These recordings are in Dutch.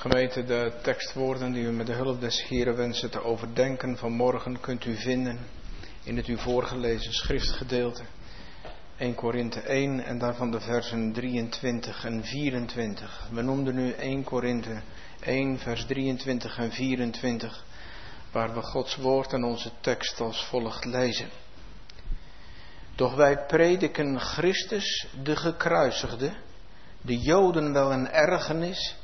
Gemeente, de tekstwoorden die u met de hulp des Heren wensen te overdenken vanmorgen kunt u vinden in het u voorgelezen schriftgedeelte. 1 Korinthe 1 en daarvan de versen 23 en 24. We noemden nu 1 Korinthe 1 vers 23 en 24 waar we Gods woord en onze tekst als volgt lezen. Doch wij prediken Christus de gekruisigde, de Joden wel een ergernis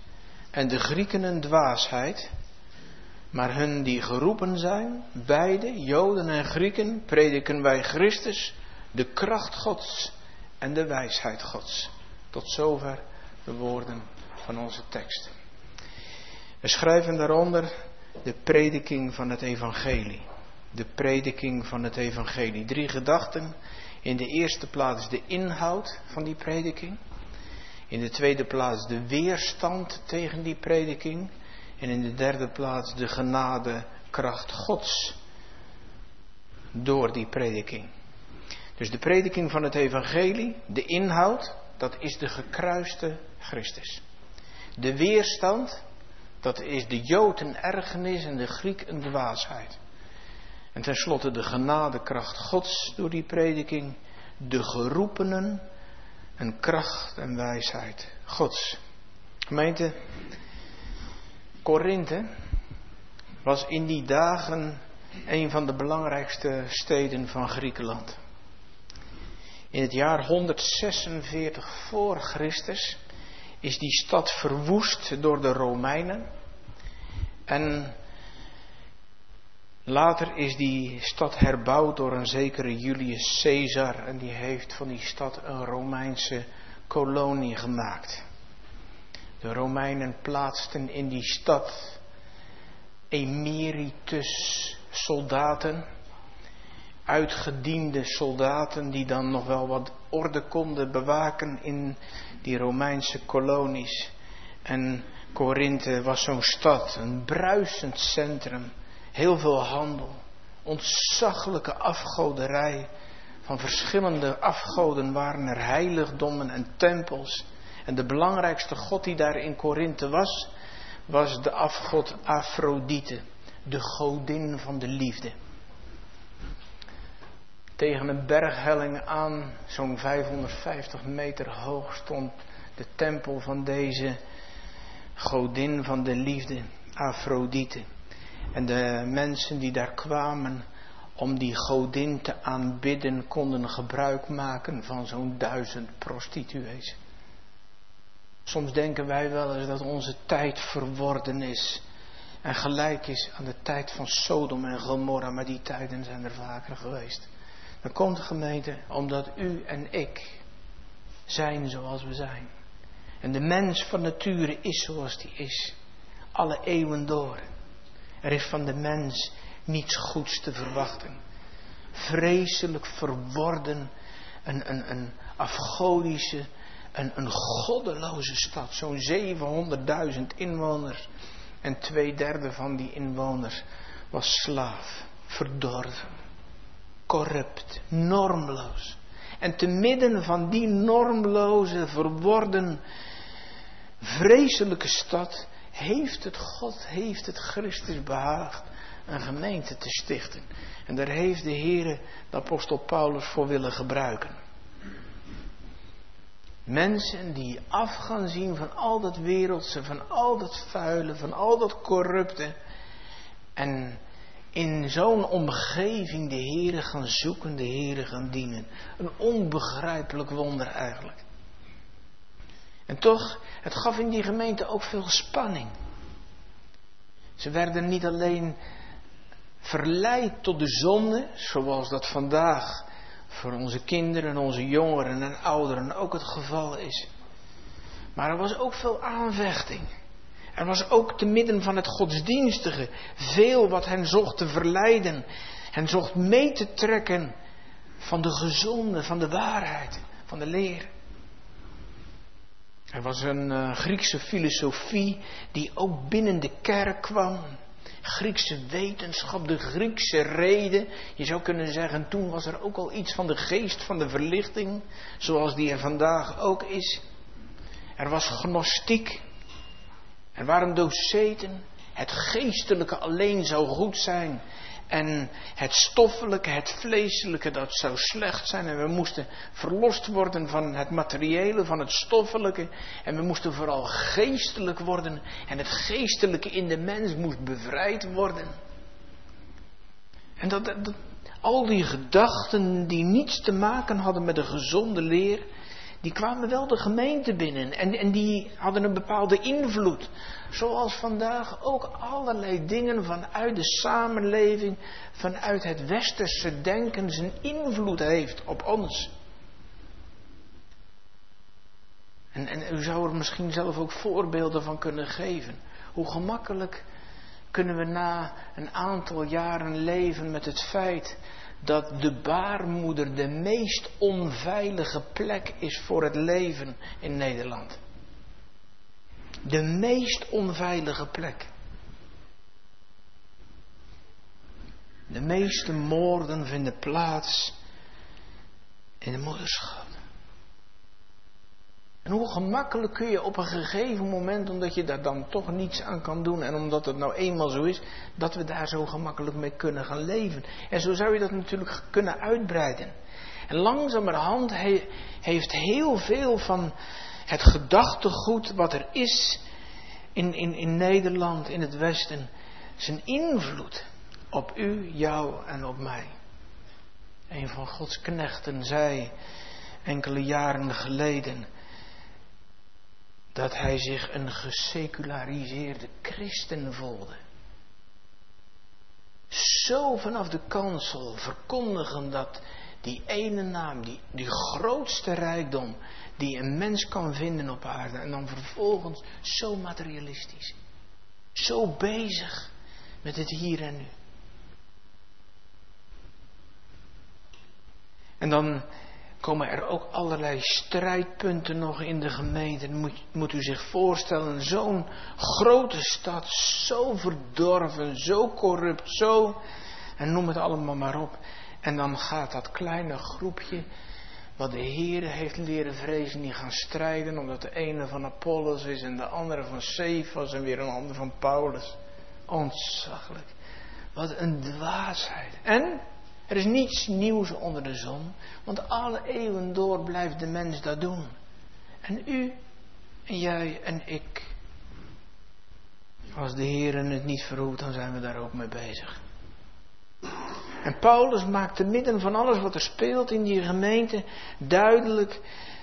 en de Grieken een dwaasheid, maar hun die geroepen zijn, beide, Joden en Grieken, prediken wij Christus, de kracht Gods en de wijsheid Gods. Tot zover de woorden van onze tekst. We schrijven daaronder de prediking van het evangelie. De prediking van het evangelie. Drie gedachten. In de eerste plaats de inhoud van die prediking. In de tweede plaats de weerstand tegen die prediking. En in de derde plaats de genadekracht Gods door die prediking. Dus de prediking van het evangelie, de inhoud, dat is de gekruiste Christus. De weerstand, dat is de Jood een ergernis en de Griek een dwaasheid. En tenslotte de genadekracht Gods door die prediking, de geroepenen een kracht en wijsheid Gods. Gemeente, Korinthe was in die dagen een van de belangrijkste steden van Griekenland. In het jaar 146 voor Christus is die stad verwoest door de Romeinen. En later is die stad herbouwd door een zekere Julius Caesar. En die heeft van die stad een Romeinse kolonie gemaakt. De Romeinen plaatsten in die stad emeritus soldaten. Uitgediende soldaten die dan nog wel wat orde konden bewaken in die Romeinse kolonies. En Korinthe was zo'n stad, een bruisend centrum, heel veel handel, ontzaglijke afgoderij. Van verschillende afgoden waren er heiligdommen en tempels. En de belangrijkste god die daar in Korinthe was, was de afgod Afrodite, de godin van de liefde. Tegen een berghelling aan, zo'n 550 meter hoog, stond de tempel van deze godin van de liefde, Afrodite. En de mensen die daar kwamen om die godin te aanbidden, konden gebruik maken van zo'n duizend prostituees. Soms denken wij wel eens dat onze tijd verworden is en gelijk is aan de tijd van Sodom en Gomorra, maar die tijden zijn er vaker geweest. Dan komt gemeente omdat u en ik zijn zoals we zijn. En de mens van nature is zoals die is. Alle eeuwen door. Er is van de mens niets goeds te verwachten. Vreselijk verworden, een, een, een afgodische, een, een goddeloze stad. Zo'n 700.000 inwoners. En twee derde van die inwoners was slaaf, verdorven, corrupt, normloos. En te midden van die normloze, verworden, vreselijke stad heeft het God, heeft het Christus behaagd een gemeente te stichten. En daar heeft de Heere de apostel Paulus voor willen gebruiken. Mensen die af gaan zien van al dat wereldse, van al dat vuile, van al dat corrupte. En in zo'n omgeving de Heere gaan zoeken, de Heere gaan dienen. Een onbegrijpelijk wonder eigenlijk. En toch, het gaf in die gemeente ook veel spanning. Ze werden niet alleen verleid tot de zonde, zoals dat vandaag voor onze kinderen, onze jongeren en ouderen ook het geval is. Maar er was ook veel aanvechting. Er was ook te midden van het godsdienstige veel wat hen zocht te verleiden. Hen zocht mee te trekken van de gezonde, van de waarheid, van de leer. Er was een uh, Griekse filosofie die ook binnen de kerk kwam. Griekse wetenschap, de Griekse reden. Je zou kunnen zeggen, toen was er ook al iets van de geest van de verlichting, zoals die er vandaag ook is. Er was gnostiek. En waarom doceten het geestelijke alleen zou goed zijn en het stoffelijke, het vleeselijke, dat zou slecht zijn. En we moesten verlost worden van het materiële, van het stoffelijke. En we moesten vooral geestelijk worden. En het geestelijke in de mens moest bevrijd worden. En dat, dat al die gedachten die niets te maken hadden met de gezonde leer, die kwamen wel de gemeente binnen en, en die hadden een bepaalde invloed. Zoals vandaag ook allerlei dingen vanuit de samenleving, vanuit het westerse denken zijn invloed heeft op ons. En, en u zou er misschien zelf ook voorbeelden van kunnen geven. Hoe gemakkelijk kunnen we na een aantal jaren leven met het feit dat de baarmoeder de meest onveilige plek is voor het leven in Nederland. De meest onveilige plek. De meeste moorden vinden plaats in de moederschap. En hoe gemakkelijk kun je op een gegeven moment, omdat je daar dan toch niets aan kan doen en omdat het nou eenmaal zo is, dat we daar zo gemakkelijk mee kunnen gaan leven. En zo zou je dat natuurlijk kunnen uitbreiden. En langzamerhand heeft heel veel van het gedachtegoed wat er is in, in, in Nederland, in het Westen, zijn invloed op u, jou en op mij. Een van Gods knechten zei enkele jaren geleden dat hij zich een geseculariseerde christen voelde. Zo vanaf de kansel verkondigen dat die ene naam, die, die grootste rijkdom die een mens kan vinden op aarde. En dan vervolgens zo materialistisch. Zo bezig met het hier en nu. En dan komen er ook allerlei strijdpunten nog in de gemeente. Moet, moet u zich voorstellen, zo'n grote stad, zo verdorven, zo corrupt, zo. En noem het allemaal maar op. En dan gaat dat kleine groepje, wat de Heer heeft leren vrezen, niet gaan strijden, omdat de ene van Apollos is en de andere van Cephas en weer een ander van Paulus. Ontzaglijk. Wat een dwaasheid. En er is niets nieuws onder de zon, want alle eeuwen door blijft de mens dat doen. En u en jij en ik. Als de Heer het niet verhoedt, dan zijn we daar ook mee bezig. En Paulus maakt te midden van alles wat er speelt in die gemeente duidelijk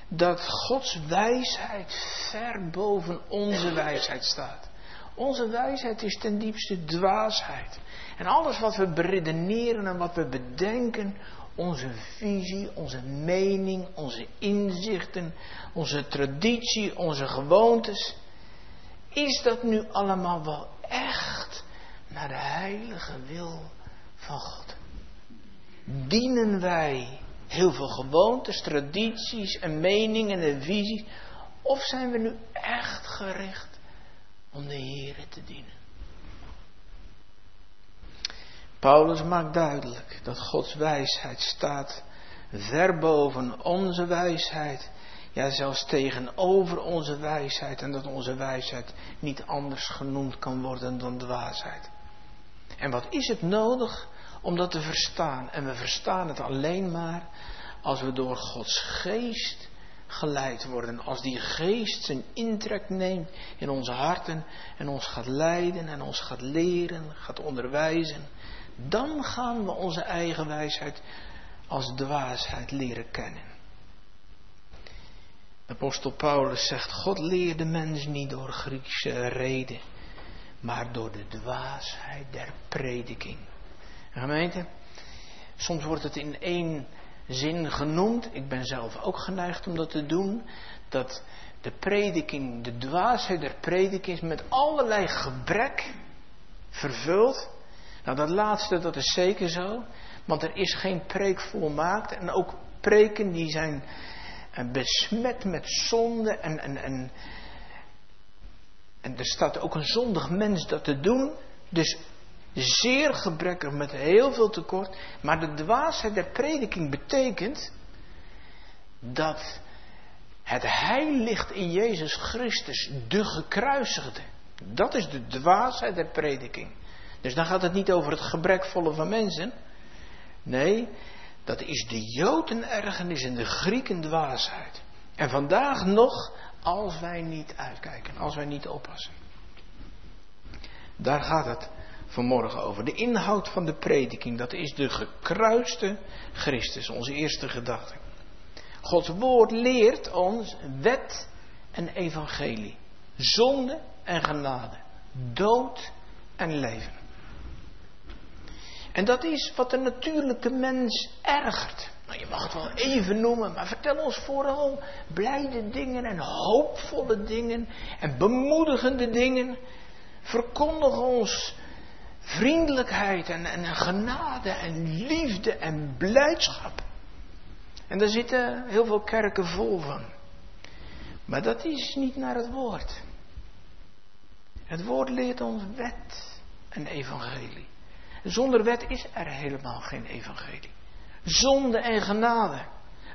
dat Gods wijsheid ver boven onze wijsheid staat. Onze wijsheid is ten diepste dwaasheid. En alles wat we beredeneren en wat we bedenken, onze visie, onze mening, onze inzichten, onze traditie, onze gewoontes, is dat nu allemaal wel echt naar de heilige wil van God? Dienen wij heel veel gewoontes, tradities en meningen en visies, of zijn we nu echt gericht om de Heer te dienen? Paulus maakt duidelijk dat Gods wijsheid staat ver boven onze wijsheid. Ja, zelfs tegenover onze wijsheid. En dat onze wijsheid niet anders genoemd kan worden dan dwaasheid. En wat is het nodig om dat te verstaan? En we verstaan het alleen maar als we door Gods geest geleid worden. Als die geest zijn intrek neemt in onze harten en ons gaat leiden en ons gaat leren, gaat onderwijzen dan gaan we onze eigen wijsheid als dwaasheid leren kennen. Apostel Paulus zegt, God leert de mens niet door Griekse reden, maar door de dwaasheid der prediking. gemeente, soms wordt het in één zin genoemd, ik ben zelf ook geneigd om dat te doen, dat de prediking, de dwaasheid der prediking is met allerlei gebrek vervuld nou, dat laatste, dat is zeker zo. Want er is geen preek volmaakt. En ook preken die zijn eh, besmet met zonde. En, en, en, en er staat ook een zondig mens dat te doen. Dus zeer gebrekkig met heel veel tekort. Maar de dwaasheid der prediking betekent dat het heil ligt in Jezus Christus, de gekruisigde. Dat is de dwaasheid der prediking. Dus dan gaat het niet over het gebrekvolle van mensen. Nee, dat is de Joden ergernis en de Grieken dwaasheid. En vandaag nog, als wij niet uitkijken, als wij niet oppassen. Daar gaat het vanmorgen over. De inhoud van de prediking, dat is de gekruiste Christus, onze eerste gedachte. Gods woord leert ons wet en evangelie, zonde en genade, dood en leven. En dat is wat de natuurlijke mens ergert. Nou, je mag het wel even noemen, maar vertel ons vooral blijde dingen en hoopvolle dingen en bemoedigende dingen. Verkondig ons vriendelijkheid en, en genade en liefde en blijdschap. En daar zitten heel veel kerken vol van. Maar dat is niet naar het woord. Het woord leert ons wet en evangelie. Zonder wet is er helemaal geen evangelie. Zonde en genade.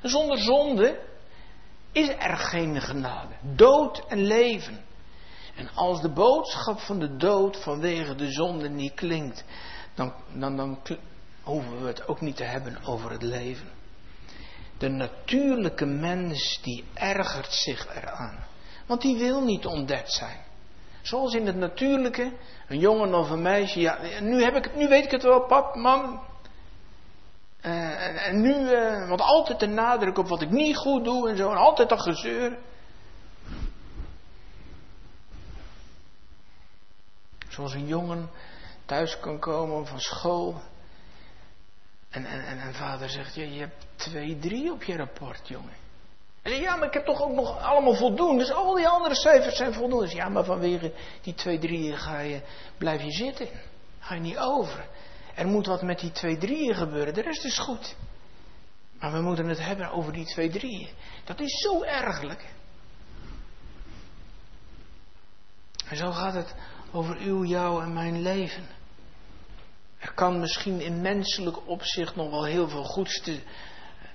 Zonder zonde is er geen genade. Dood en leven. En als de boodschap van de dood vanwege de zonde niet klinkt, dan, dan, dan hoeven we het ook niet te hebben over het leven. De natuurlijke mens die ergert zich eraan. Want die wil niet ontdekt zijn. Zoals in het natuurlijke, een jongen of een meisje, ja, nu, heb ik, nu weet ik het wel, pap, mam. Uh, en, nu, uh, want altijd de nadruk op wat ik niet goed doe en zo, en altijd dat gezeur. Zoals een jongen thuis kan komen van school. En, en, en, vader zegt, ja, je hebt twee, drie op je rapport, jongen. Ja, maar ik heb toch ook nog allemaal voldoende. Dus al die andere cijfers zijn voldoende. Dus ja, maar vanwege die twee, drieën ga je, blijf je zitten. Ga je niet over. Er moet wat met die twee, drieën gebeuren. De rest is goed. Maar we moeten het hebben over die twee, drieën. Dat is zo ergelijk. En zo gaat het over uw, jou en mijn leven. Er kan misschien in menselijk opzicht nog wel heel veel goeds te,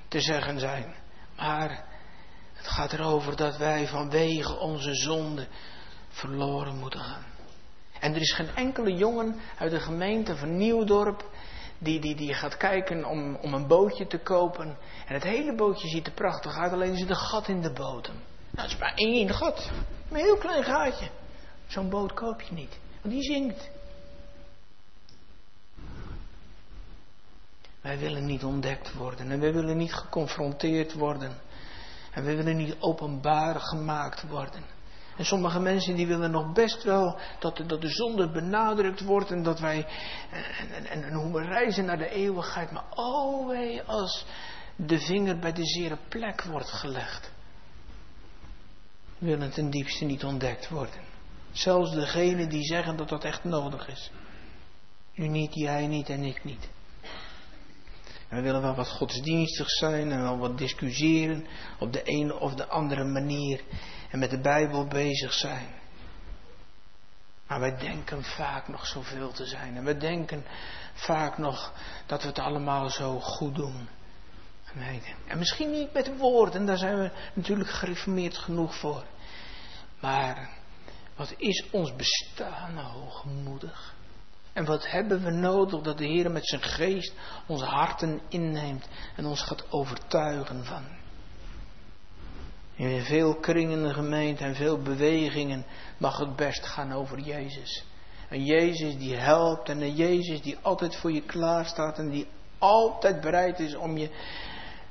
te zeggen zijn. Maar het gaat erover dat wij vanwege onze zonde verloren moeten gaan. En er is geen enkele jongen uit de gemeente van Nieuwdorp die, die, die gaat kijken om, om een bootje te kopen. En het hele bootje ziet er prachtig uit, alleen zit een gat in de bodem. Nou, dat is maar één gat. Een heel klein gaatje. Zo'n boot koop je niet, want die zinkt. Wij willen niet ontdekt worden en wij willen niet geconfronteerd worden. En we willen niet openbaar gemaakt worden. En sommige mensen die willen nog best wel dat de, dat de zonde benadrukt wordt en dat wij, en, en, en, hoe we reizen naar de eeuwigheid. Maar oh wee als de vinger bij de zere plek wordt gelegd. Willen ten diepste niet ontdekt worden. Zelfs degene die zeggen dat dat echt nodig is. U niet, jij niet en ik niet. We willen wel wat godsdienstig zijn en wel wat discussiëren op de een of de andere manier en met de Bijbel bezig zijn. Maar wij denken vaak nog zoveel te zijn. En we denken vaak nog dat we het allemaal zo goed doen. En misschien niet met woorden, daar zijn we natuurlijk gereformeerd genoeg voor. Maar wat is ons bestaan nou hoogmoedig? En wat hebben we nodig dat de Heer met zijn geest onze harten inneemt en ons gaat overtuigen van. In veel kringen in de en veel bewegingen mag het best gaan over Jezus. Een Jezus die helpt en een Jezus die altijd voor je klaar staat en die altijd bereid is om je,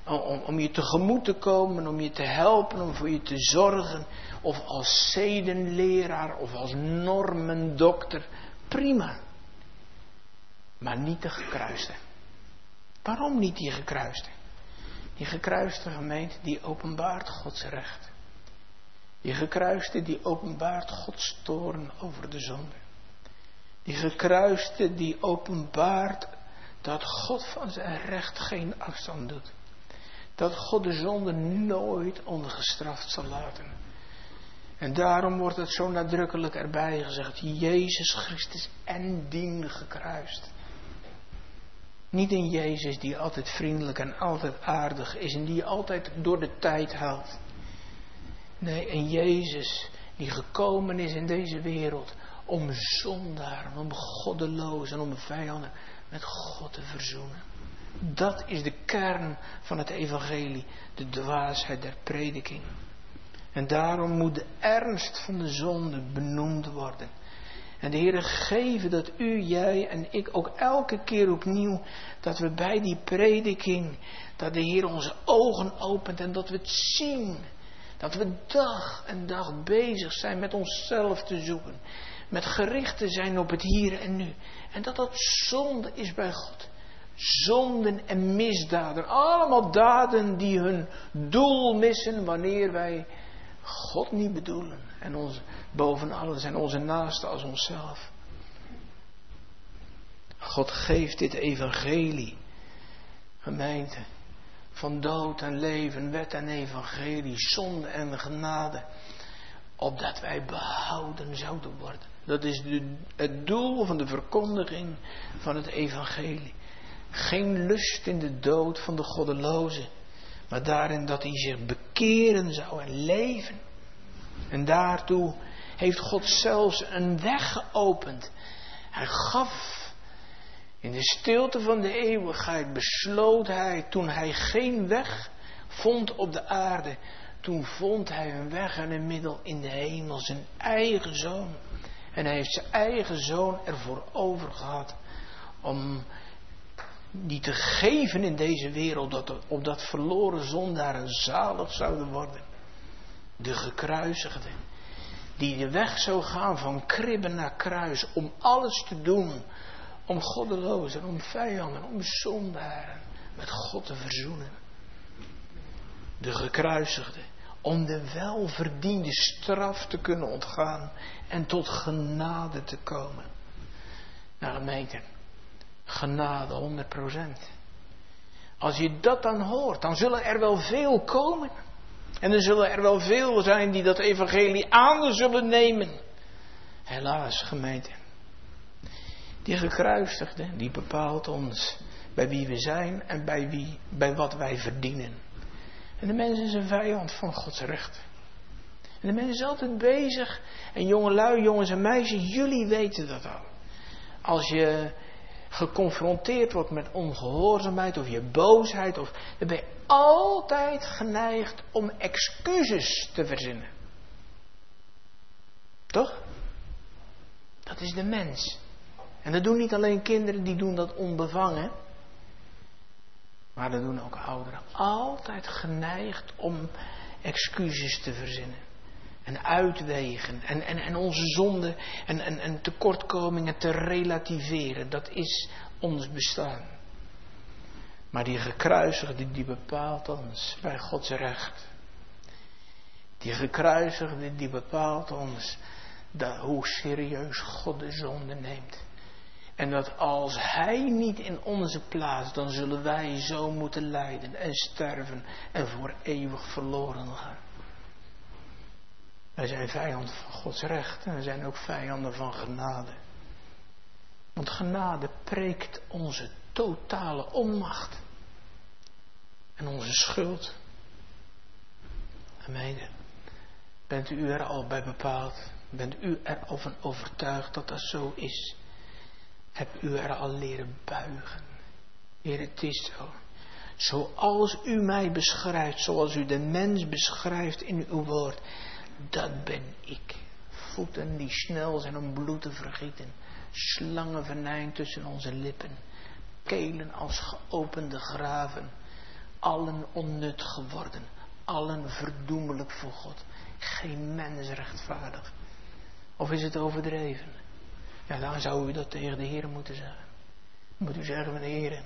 om, om je tegemoet te komen, om je te helpen, om voor je te zorgen. Of als zedenleraar of als normendokter. Prima. Maar niet de gekruiste. Waarom niet die gekruiste? Die gekruiste gemeente die openbaart Gods recht. Die gekruiste die openbaart Gods toorn over de zonde. Die gekruiste die openbaart dat God van zijn recht geen afstand doet. Dat God de zonde nooit ongestraft zal laten. En daarom wordt het zo nadrukkelijk erbij gezegd: Jezus Christus en dien gekruist. Niet een Jezus die altijd vriendelijk en altijd aardig is en die je altijd door de tijd haalt. Nee, een Jezus die gekomen is in deze wereld om zondaren, om goddelozen en om vijanden met God te verzoenen. Dat is de kern van het evangelie, de dwaasheid der prediking. En daarom moet de ernst van de zonde benoemd worden. En de Heer geven dat u, jij en ik ook elke keer opnieuw, dat we bij die prediking, dat de Heer onze ogen opent en dat we het zien. Dat we dag en dag bezig zijn met onszelf te zoeken. Met gericht te zijn op het hier en nu. En dat dat zonde is bij God. Zonden en misdaden. Allemaal daden die hun doel missen wanneer wij God niet bedoelen. En ons, boven alles en onze naasten als onszelf. God geeft dit evangelie. Gemeente. Van dood en leven, wet en evangelie, zonde en genade. Opdat wij behouden zouden worden. Dat is het doel van de verkondiging van het evangelie. Geen lust in de dood van de goddeloze, maar daarin dat hij zich bekeren zou en leven. En daartoe heeft God zelfs een weg geopend. Hij gaf in de stilte van de eeuwigheid, besloot hij toen hij geen weg vond op de aarde, toen vond hij een weg en een middel in de hemel, zijn eigen zoon. En hij heeft zijn eigen zoon ervoor over gehad om die te geven in deze wereld, dat, opdat verloren zondaren zalig zouden worden. De gekruisigde, die de weg zou gaan van kribben naar kruis, om alles te doen, om goddelozen, om vijanden, om zondaren met God te verzoenen. De gekruisigde, om de welverdiende straf te kunnen ontgaan en tot genade te komen. Nou gemeente, genade 100%. Als je dat dan hoort, dan zullen er wel veel komen. En er zullen er wel veel zijn die dat evangelie aan zullen nemen. Helaas, gemeente. Die gekruisigde, die bepaalt ons bij wie we zijn en bij, wie, bij wat wij verdienen. En de mens is een vijand van Gods recht. En de mens is altijd bezig. En jongelui, jongens en meisjes, jullie weten dat al. Als je geconfronteerd wordt met ongehoorzaamheid of je boosheid, of, dan ben je altijd geneigd om excuses te verzinnen. Toch? Dat is de mens. En dat doen niet alleen kinderen, die doen dat onbevangen. Maar dat doen ook ouderen. Altijd geneigd om excuses te verzinnen. En uitwegen. En, en, en onze zonden en, en, en tekortkomingen te relativeren. Dat is ons bestaan. Maar die gekruisigde, die bepaalt ons bij Gods recht. Die gekruisigde, die bepaalt ons dat, hoe serieus God de zonde neemt. En dat als Hij niet in onze plaats, dan zullen wij zo moeten lijden en sterven en voor eeuwig verloren gaan. Wij zijn vijanden van Gods recht en we zijn ook vijanden van genade. Want genade preekt onze totale onmacht en onze schuld. Gemeente, bent u er al bij bepaald? Bent u er al van overtuigd dat dat zo is? heb u er al leren buigen. Heer, het is zo. Zoals u mij beschrijft, zoals u de mens beschrijft in uw woord, dat ben ik. Voeten die snel zijn om bloed te vergieten, slangen venijn tussen onze lippen, kelen als geopende graven, allen onnut geworden, allen verdoemelijk voor God. Geen mens rechtvaardig. Of is het overdreven? Ja, dan zou u dat tegen de Heer moeten zeggen. Moet u zeggen, de Heer,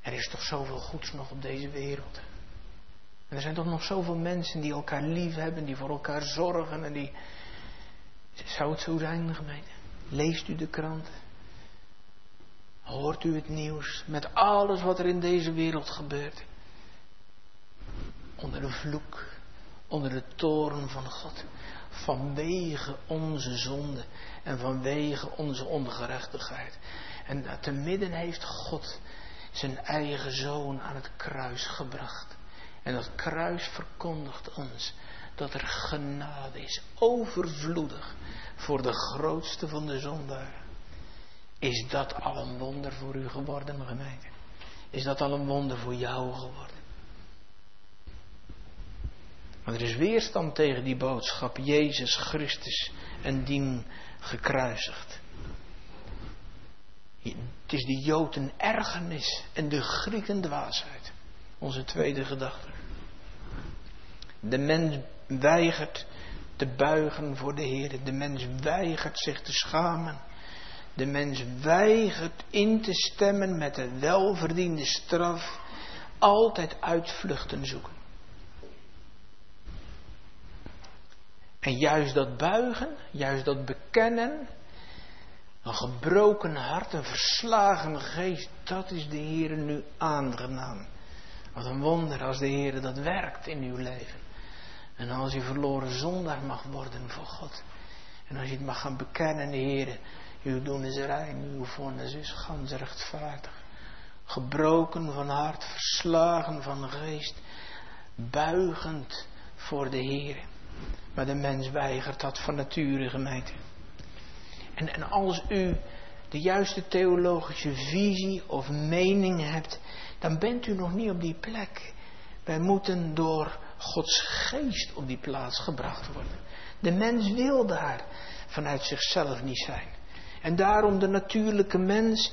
er is toch zoveel goeds nog op deze wereld. En er zijn toch nog zoveel mensen die elkaar lief hebben, die voor elkaar zorgen en die... Zou het zo zijn, gemeente? Leest u de krant? Hoort u het nieuws met alles wat er in deze wereld gebeurt? Onder de vloek, onder de toren van God vanwege onze zonde en vanwege onze ongerechtigheid. En te midden heeft God zijn eigen zoon aan het kruis gebracht. En dat kruis verkondigt ons dat er genade is, overvloedig voor de grootste van de zondaren. Is dat al een wonder voor u geworden, gemeente? Is dat al een wonder voor jou geworden? Maar er is weerstand tegen die boodschap, Jezus Christus en dien gekruisigd. Het is de Joden ergernis en de Grieken dwaasheid. Onze tweede gedachte. De mens weigert te buigen voor de Heer. De mens weigert zich te schamen. De mens weigert in te stemmen met de welverdiende straf. Altijd uitvluchten zoeken. En juist dat buigen, juist dat bekennen, een gebroken hart, een verslagen geest, dat is de Heer nu aangenaam. Wat een wonder als de Heer dat werkt in uw leven. En als u verloren zondaar mag worden voor God. En als je het mag gaan bekennen, Heer, uw doen is rein, uw vonnis is gans rechtvaardig. Gebroken van hart, verslagen van geest, buigend voor de Heer. Maar de mens weigert dat van nature, gemeente. En, en als u de juiste theologische visie of mening hebt, dan bent u nog niet op die plek. Wij moeten door Gods geest op die plaats gebracht worden. De mens wil daar vanuit zichzelf niet zijn. En daarom de natuurlijke mens,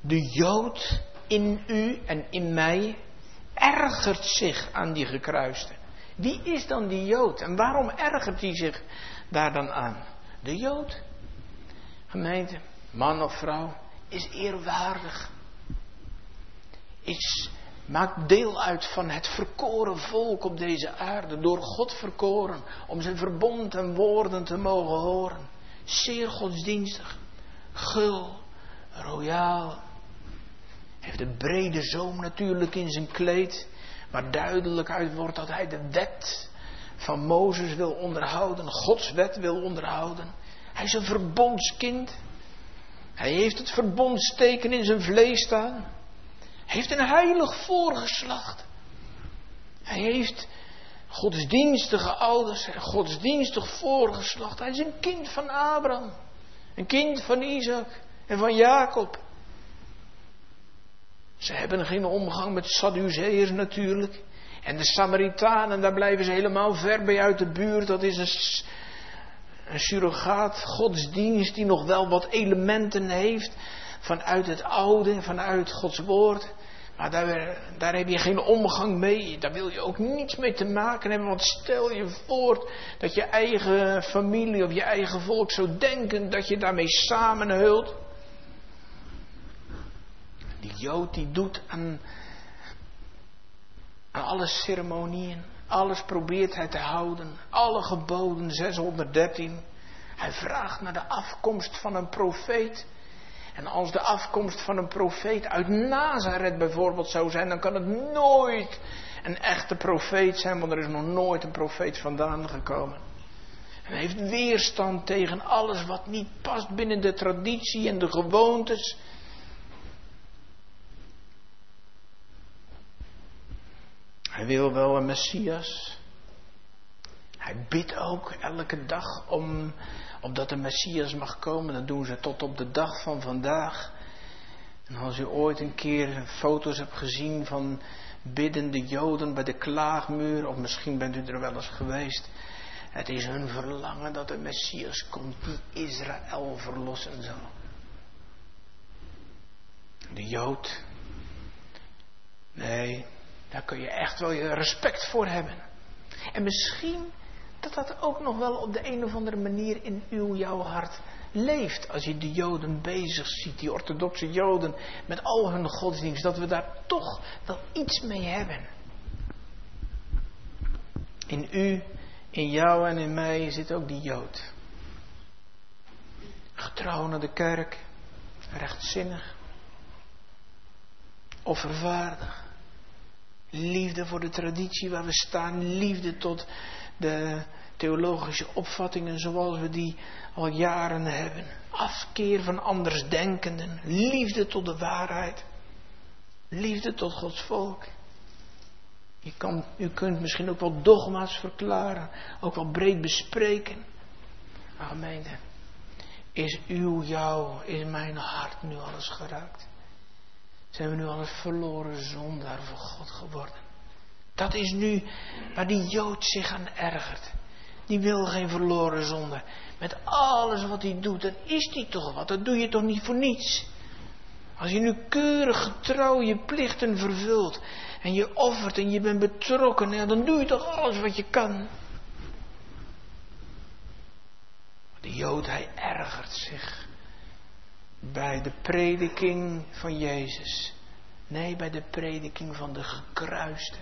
de Jood in u en in mij, ergert zich aan die gekruiste. Wie is dan die Jood? En waarom ergert hij zich daar dan aan? De Jood, gemeente, man of vrouw, is eerwaardig. Is, maakt deel uit van het verkoren volk op deze aarde. Door God verkoren. Om zijn verbond en woorden te mogen horen. Zeer godsdienstig. Gul. Royaal. Heeft de brede zoom natuurlijk in zijn kleed. Waar duidelijk uit wordt dat hij de wet van Mozes wil onderhouden. Gods wet wil onderhouden. Hij is een verbondskind. Hij heeft het verbondsteken in zijn vlees staan. Heeft een heilig voorgeslacht. Hij heeft godsdienstige ouders en godsdienstig voorgeslacht. Hij is een kind van Abraham. Een kind van Isaac en van Jacob. Ze hebben geen omgang met Sadduceërs natuurlijk. En de Samaritanen, daar blijven ze helemaal ver bij uit de buurt. Dat is een surrogaat godsdienst die nog wel wat elementen heeft vanuit het oude, vanuit Gods woord. Maar daar, daar heb je geen omgang mee. Daar wil je ook niets mee te maken hebben. Want stel je voor dat je eigen familie of je eigen volk zou denken dat je daarmee samenhult. Die Jood die doet aan, aan alle ceremonieën. Alles probeert hij te houden. Alle geboden, 613. Hij vraagt naar de afkomst van een profeet. En als de afkomst van een profeet uit Nazareth bijvoorbeeld zou zijn, dan kan het nooit een echte profeet zijn, want er is nog nooit een profeet vandaan gekomen. En hij heeft weerstand tegen alles wat niet past binnen de traditie en de gewoontes. Hij wil wel een Messias. Hij bidt ook elke dag om, opdat de Messias mag komen. Dat doen ze tot op de dag van vandaag. En als u ooit een keer foto's hebt gezien van biddende Joden bij de klaagmuur, of misschien bent u er wel eens geweest. Het is hun verlangen dat de Messias komt die Israël verlossen zal. De Jood. Nee, daar kun je echt wel je respect voor hebben. En misschien dat dat ook nog wel op de een of andere manier in uw, jouw hart leeft. Als je de Joden bezig ziet, die orthodoxe Joden, met al hun godsdienst, dat we daar toch wel iets mee hebben. In u, in jou en in mij zit ook die Jood. Getrouw naar de kerk, rechtzinnig, offervaardig. Liefde voor de traditie waar we staan. Liefde tot de theologische opvattingen zoals we die al jaren hebben. Afkeer van andersdenkenden. Liefde tot de waarheid. Liefde tot Gods volk. Je kan, u kunt misschien ook wel dogma's verklaren, ook wel breed bespreken. Amen. Is uw, jou, is mijn hart nu alles geraakt? Zijn we nu alles verloren zondaar voor God geworden? Dat is nu waar die Jood zich aan ergert. Die wil geen verloren zonde. Met alles wat hij doet, dan is hij toch wat. Dat doe je toch niet voor niets. Als je nu keurig getrouw je plichten vervult en je offert en je bent betrokken, dan doe je toch alles wat je kan. De Jood, hij ergert zich bij de prediking van Jezus. Nee, bij de prediking van de gekruiste.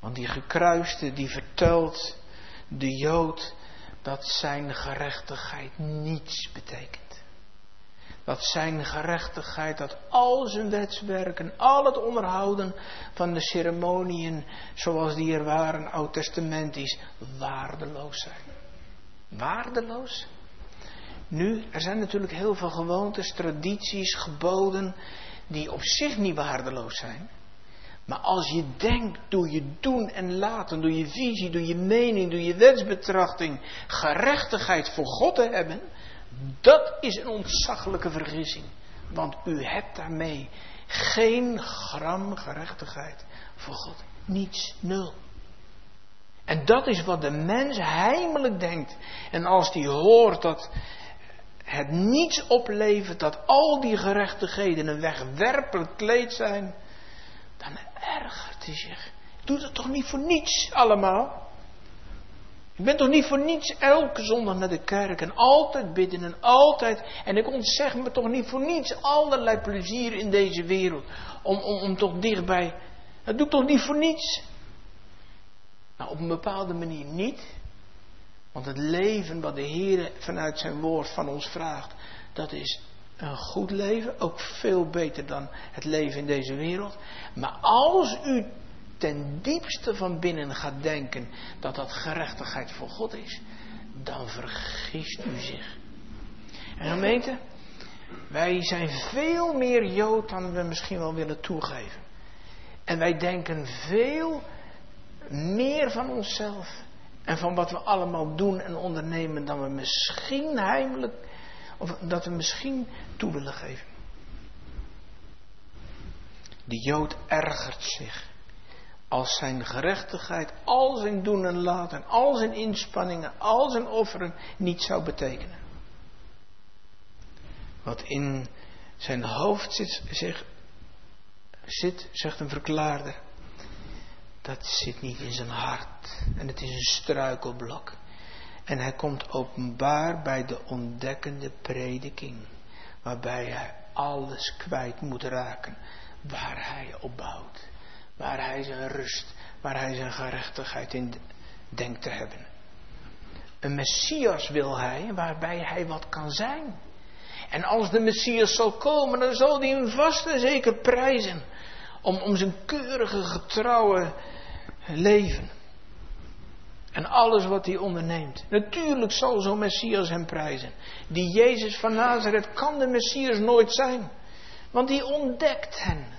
Want die gekruiste die vertelt de Jood dat zijn gerechtigheid niets betekent. Dat zijn gerechtigheid, dat al zijn wetswerken, al het onderhouden van de ceremoniën zoals die er waren, oud-testamentisch, waardeloos zijn. Waardeloos? Nu, er zijn natuurlijk heel veel gewoontes, tradities, geboden die op zich niet waardeloos zijn. Maar als je denkt door je doen en laten, door je visie, door je mening, door je wetsbetrachting, gerechtigheid voor God te hebben, dat is een ontzaglijke vergissing. Want u hebt daarmee geen gram gerechtigheid voor God. Niets, nul. En dat is wat de mens heimelijk denkt. En als die hoort dat het niets oplevert, dat al die gerechtigheden een wegwerpelijk kleed zijn, dan ergert hij zich. Doe dat toch niet voor niets allemaal? Ik ben toch niet voor niets elke zondag naar de kerk en altijd bidden en altijd. En ik ontzeg me toch niet voor niets allerlei plezier in deze wereld. Om, om, om toch dichtbij. Dat doe ik toch niet voor niets? Nou, op een bepaalde manier niet. Want het leven wat de Heer vanuit zijn woord van ons vraagt, dat is een goed leven, ook veel beter dan het leven in deze wereld. Maar als u ten diepste van binnen gaat denken dat dat gerechtigheid voor God is, dan vergist u zich. En gemeente, wij zijn veel meer Jood dan we misschien wel willen toegeven. En wij denken veel meer van onszelf en van wat we allemaal doen en ondernemen dan we misschien heimelijk, of dat we misschien toe willen geven. De Jood ergert zich als zijn gerechtigheid, al zijn doen en laten, al zijn inspanningen, al zijn offeren niet zou betekenen. Wat in zijn hoofd zit, zich, zit, zegt een verklaarder, dat zit niet in zijn hart. En het is een struikelblok. En hij komt openbaar bij de ontdekkende prediking. Waarbij hij alles kwijt moet raken. Waar hij op bouwt. Waar hij zijn rust, waar hij zijn gerechtigheid in denkt te hebben. Een Messias wil hij, waarbij hij wat kan zijn. En als de Messias zal komen, dan zal hij hem vast en zeker prijzen. Om, om zijn keurige, getrouwe leven. En alles wat hij onderneemt. Natuurlijk zal zo'n Messias hem prijzen. Die Jezus van Nazareth kan de Messias nooit zijn. Want die ontdekt hen.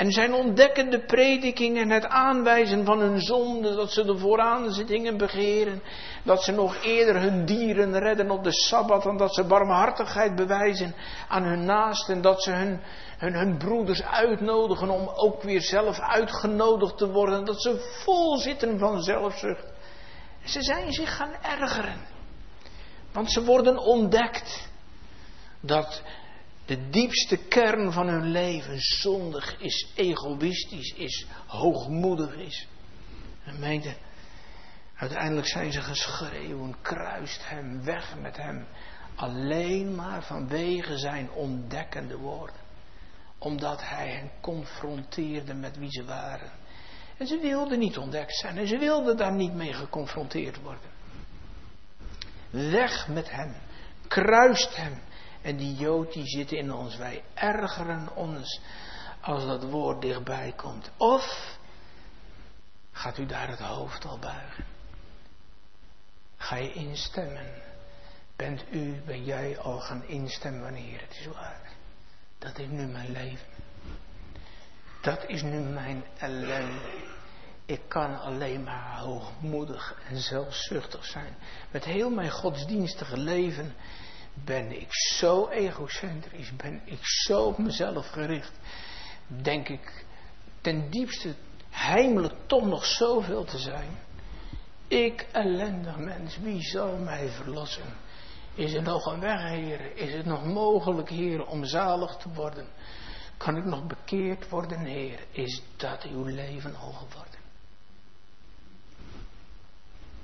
En zijn ontdekkende predikingen en het aanwijzen van hun zonde, dat ze de vooraanzittingen begeren, dat ze nog eerder hun dieren redden op de Sabbat dan dat ze barmhartigheid bewijzen aan hun naasten, dat ze hun, hun, hun broeders uitnodigen om ook weer zelf uitgenodigd te worden, dat ze vol zitten van zelfzucht. Ze zijn zich gaan ergeren, want ze worden ontdekt dat de diepste kern van hun leven zondig is, egoïstisch is, hoogmoedig is. En meende, uiteindelijk zijn ze geschreeuwen, kruist hem weg met hem. Alleen maar vanwege zijn ontdekkende woorden. Omdat hij hen confronteerde met wie ze waren. En ze wilden niet ontdekt zijn en ze wilden daar niet mee geconfronteerd worden. Weg met hem, kruist hem en die Jood die zit in ons. Wij ergeren ons als dat woord dichtbij komt. Of gaat u daar het hoofd al buigen? Ga je instemmen? Bent u, ben jij al gaan instemmen wanneer het is waar? Dat is nu mijn leven. Dat is nu mijn ellende. Ik kan alleen maar hoogmoedig en zelfzuchtig zijn. Met heel mijn godsdienstige leven ben ik zo egocentrisch, ben ik zo op mezelf gericht. Denk ik ten diepste heimelijk toch nog zoveel te zijn. Ik, ellendig mens, wie zal mij verlossen? Is er nog een weg, Heer? Is het nog mogelijk, Heer, om zalig te worden? Kan ik nog bekeerd worden, Heer? Is dat uw leven al geworden?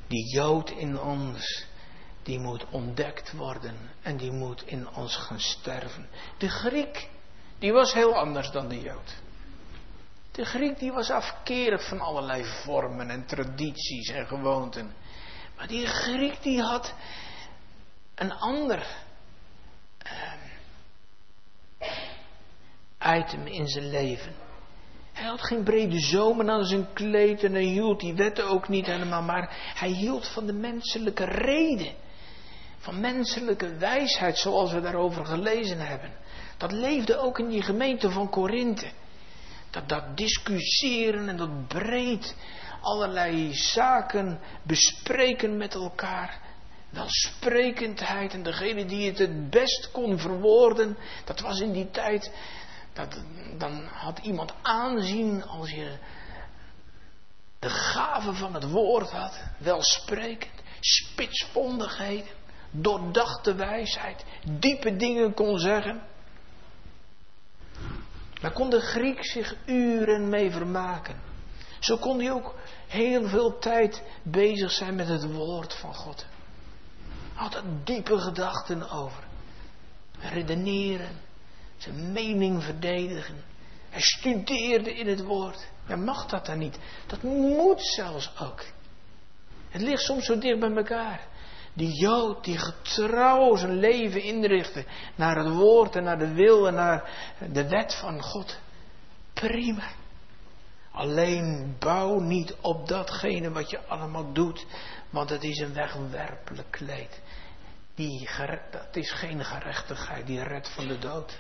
Die Jood in ons, die moet ontdekt worden en die moet in ons gaan sterven. De Griek, die was heel anders dan de Jood. De Griek die was afkerig van allerlei vormen en tradities en gewoonten. Maar die Griek die had een ander uh, item in zijn leven. Hij had geen brede zomen aan zijn kleed en hij hield die wetten ook niet helemaal, maar hij hield van de menselijke reden. Van menselijke wijsheid, zoals we daarover gelezen hebben. Dat leefde ook in die gemeente van Korinthe. Dat, dat discussiëren en dat breed allerlei zaken bespreken met elkaar. Welsprekendheid en degene die het het best kon verwoorden, dat was in die tijd dat, dan had iemand aanzien als je de gave van het woord had, welsprekend, spitsvondigheden, doordachte wijsheid, diepe dingen kon zeggen. Daar kon de Griek zich uren mee vermaken. Zo kon hij ook heel veel tijd bezig zijn met het woord van God. Had er diepe gedachten over. Redeneren, zijn mening verdedigen. Hij studeerde in het woord. Ja, mag dat dan niet? Dat moet zelfs ook. Het ligt soms zo dicht bij elkaar. Die Jood die getrouw zijn leven inrichtte naar het woord en naar de wil en naar de wet van God. Prima. Alleen bouw niet op datgene wat je allemaal doet, want het is een wegwerpelijk kleed. Die, dat is geen gerechtigheid, die redt van de dood.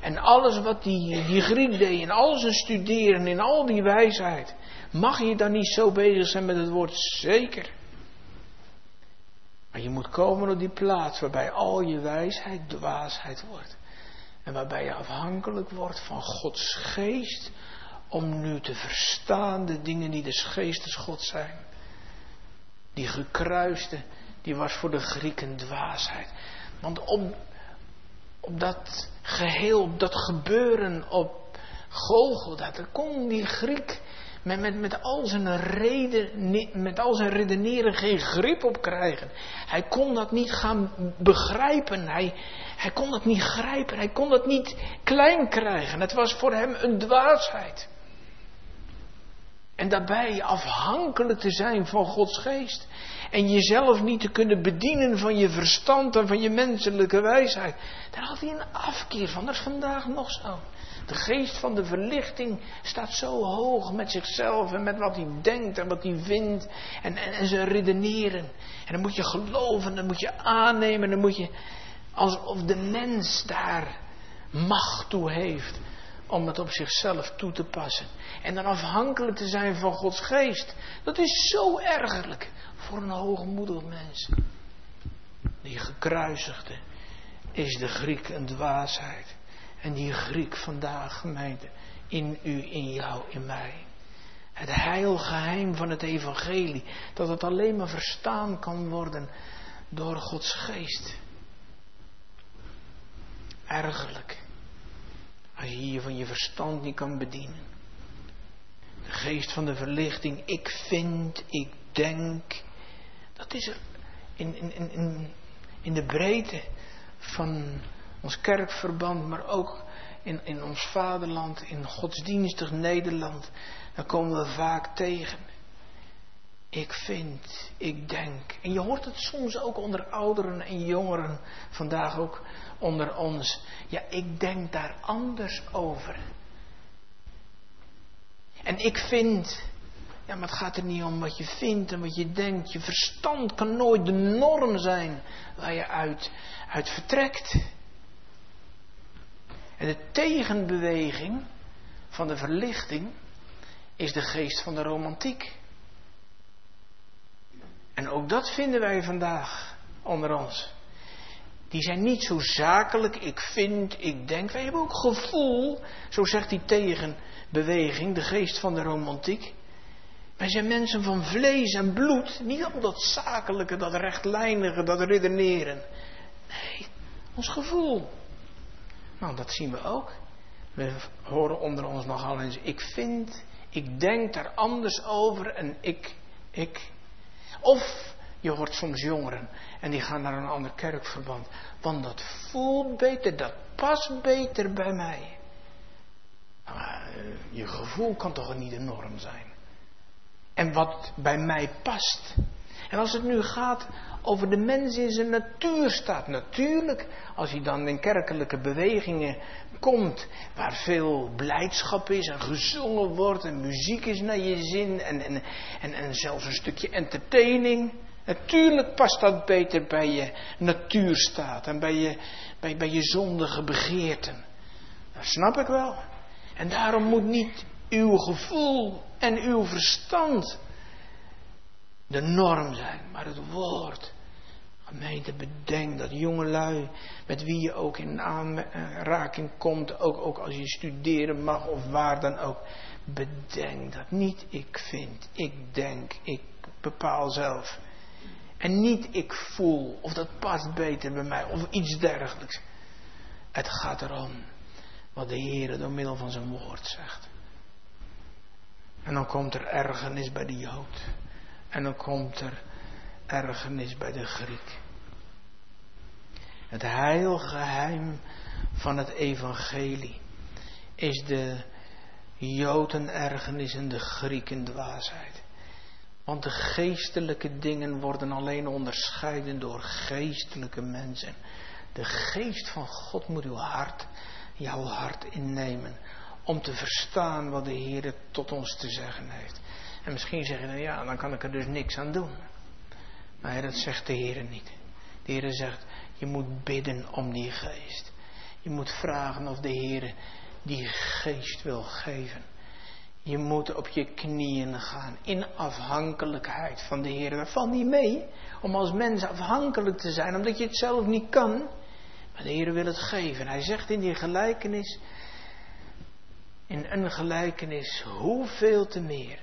En alles wat die, die Griek deed, in al zijn studeren, in al die wijsheid. Mag je dan niet zo bezig zijn met het woord zeker? Maar je moet komen op die plaats waarbij al je wijsheid dwaasheid wordt. En waarbij je afhankelijk wordt van Gods geest om nu te verstaan de dingen die des geestes God zijn. Die gekruiste, die was voor de Grieken dwaasheid. Want om op dat geheel, dat gebeuren op Golgotha. Daar kon die Griek met, met, met, al zijn reden, met al zijn redeneren geen grip op krijgen. Hij kon dat niet gaan begrijpen. Hij, hij kon dat niet grijpen. Hij kon dat niet klein krijgen. Het was voor hem een dwaasheid. En daarbij afhankelijk te zijn van Gods geest. En jezelf niet te kunnen bedienen van je verstand en van je menselijke wijsheid. Daar had hij een afkeer van. Dat is vandaag nog zo. De geest van de verlichting staat zo hoog met zichzelf en met wat hij denkt en wat hij vindt en, en, en zijn redeneren. En dan moet je geloven, dan moet je aannemen, dan moet je alsof de mens daar macht toe heeft om het op zichzelf toe te passen. En dan afhankelijk te zijn van Gods geest. Dat is zo ergerlijk voor een hoogmoedig mens. Die gekruisigde is de Griek een dwaasheid. En die Griek vandaag, gemeente, in u, in jou, in mij. Het heilgeheim van het evangelie. Dat het alleen maar verstaan kan worden door Gods geest. Ergerlijk. Als je je van je verstand niet kan bedienen. De geest van de verlichting. Ik vind, ik denk. Dat is er in, in, in, in de breedte van ons kerkverband, maar ook in, in ons vaderland, in godsdienstig Nederland. Daar komen we vaak tegen. Ik vind, ik denk. En je hoort het soms ook onder ouderen en jongeren, vandaag ook onder ons. Ja, ik denk daar anders over. En ik vind, ja, maar het gaat er niet om wat je vindt en wat je denkt. Je verstand kan nooit de norm zijn waar je uit, uit vertrekt. En de tegenbeweging van de verlichting is de geest van de romantiek. En ook dat vinden wij vandaag onder ons. Die zijn niet zo zakelijk, ik vind, ik denk. Wij hebben ook gevoel, zo zegt die tegenbeweging, de geest van de romantiek. Wij zijn mensen van vlees en bloed, niet al dat zakelijke, dat rechtlijnige, dat redeneren. Nee, ons gevoel. Nou, dat zien we ook. We horen onder ons nogal eens, ik vind, ik denk daar anders over en ik, ik. Of je hoort soms jongeren en die gaan naar een ander kerkverband. Want dat voelt beter, dat past beter bij mij. Eh, je gevoel kan toch niet de norm zijn. En wat bij mij past. En als het nu gaat over de mens in zijn natuurstaat. Natuurlijk, als je dan in kerkelijke bewegingen komt, waar veel blijdschap is en gezongen wordt en muziek is naar je zin en, en, en, en zelfs een stukje entertaining. Natuurlijk past dat beter bij je natuurstaat en bij je, bij, bij je zondige begeerten. Dat snap ik wel. En daarom moet niet uw gevoel en uw verstand de norm zijn, maar het woord. Gemeente, bedenk dat jongelui, met wie je ook in aanraking komt, ook, ook als je studeren mag of waar dan ook, bedenk dat niet ik vind, ik denk, ik bepaal zelf. En niet ik voel, of dat past beter bij mij, of iets dergelijks. Het gaat erom wat de Heer door middel van zijn woord zegt. En dan komt er ergernis bij de Jood. En dan komt er ergernis bij de Griek. Het heilgeheim van het evangelie is de Joden ergernis en de Grieken dwaasheid. Want de geestelijke dingen worden alleen onderscheiden door geestelijke mensen. De geest van God moet uw hart, jouw hart innemen. Om te verstaan wat de Heer tot ons te zeggen heeft. En misschien zeg je dan ja, dan kan ik er dus niks aan doen. Maar dat zegt de Heer niet. De Heer zegt, je moet bidden om die geest. Je moet vragen of de Heer die geest wil geven. Je moet op je knieën gaan in afhankelijkheid van de Heer. Dat valt niet mee om als mens afhankelijk te zijn, omdat je het zelf niet kan. Maar de Heer wil het geven. Hij zegt in die gelijkenis, in een gelijkenis, hoeveel te meer